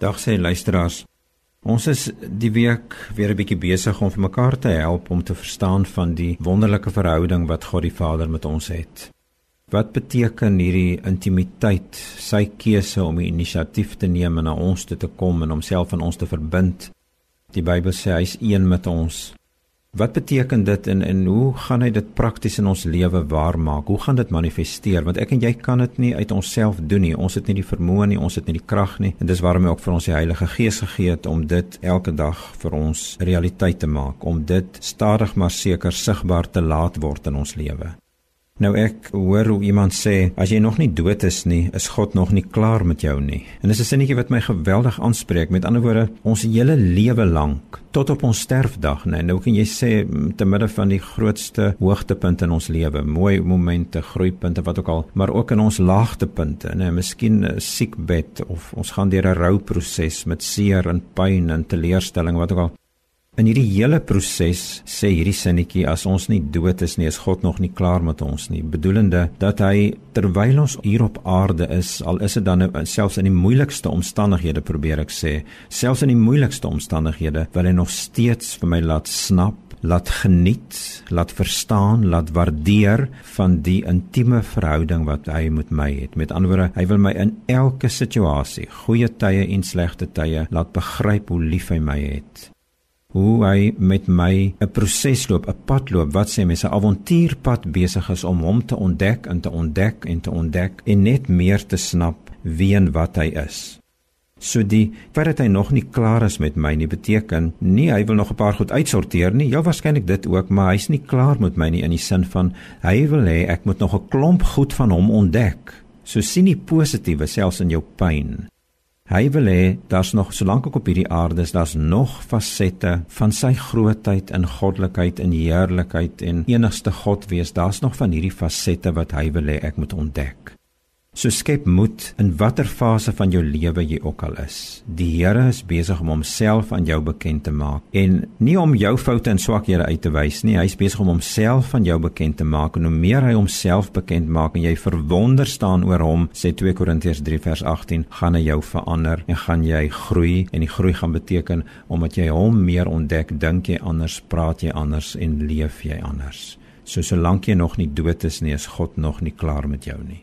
Dag sê luisteraars. Ons is die week weer 'n bietjie besig om vir mekaar te help om te verstaan van die wonderlike verhouding wat God die Vader met ons het. Wat beteken hierdie intimiteit, sy keuse om die inisiatief te neem en na ons toe te kom en homself aan ons te verbind? Die Bybel sê hy's een met ons. Wat beteken dit en en hoe gaan hy dit prakties in ons lewe waarmaak? Hoe gaan dit manifesteer? Want ek en jy kan dit nie uit onsself doen nie. Ons het nie die vermoë nie, ons het nie die krag nie. En dis waarom hy ook vir ons die Heilige Gees gegee het om dit elke dag vir ons realiteit te maak, om dit stadig maar seker sigbaar te laat word in ons lewe. Nou ek hoor hoe iemand sê as jy nog nie dood is nie, is God nog nie klaar met jou nie. En dis 'n sinnetjie wat my geweldig aanspreek. Met ander woorde, ons hele lewe lank tot op ons sterfdag, nee, nou kan jy sê te midde van die grootste hoogtepunte in ons lewe, mooi momente, groeipunte wat ook al, maar ook in ons laagtepunte, nee, miskien 'n siekbed of ons gaan deur 'n rouproses met seer en pyn en teleurstelling wat ook al. In hierdie hele proses sê hierdie sinnetjie as ons nie dood is nie, is God nog nie klaar met ons nie, bedoelende dat hy terwyl ons hier op aarde is, al is dit dan nou selfs in die moeilikste omstandighede probeer ek sê, selfs in die moeilikste omstandighede wil hy nog steeds vir my laat snap laat geniet, laat verstaan, laat waardeer van die intieme verhouding wat hy met my het. Met ander woorde, hy wil my in elke situasie, goeie tye en slegte tye, laat begryp hoe lief hy my het hoe hy met my 'n proses loop, 'n pad loop, wat sê mense, 'n avontuurpad besig is om hom te ontdek en te ontdek en te ontdek en net meer te snap wie en wat hy is. So die feit dat hy nog nie klaar is met my nie beteken nie hy wil nog 'n paar goed uitsorteer nie. Ja waarskynlik dit ook, maar hy's nie klaar met my nie in die sin van hy wil hê ek moet nog 'n klomp goed van hom ontdek. So sien die positiewe selfs in jou pyn. Hy wil hê daar's nog solank ek op hierdie aarde is, daar's nog fasette van sy grootheid en goddelikheid en heerlikheid en enigste God wees. Daar's nog van hierdie fasette wat hy wil hê ek moet ontdek. So skep moed in watter fase van jou lewe jy ook al is. Die Here is besig om homself aan jou bekend te maak en nie om jou foute en swakhede uit te wys nie. Hy's besig om homself aan jou bekend te maak en hoe meer hy homself bekend maak en jy verwonder staan oor hom, sê 2 Korintiërs 3 vers 18, gaan hy jou verander en gaan jy groei en die groei gaan beteken omdat jy hom meer ontdek, dink jy anders, praat jy anders en leef jy anders. So solank jy nog nie dood is nie, is God nog nie klaar met jou nie.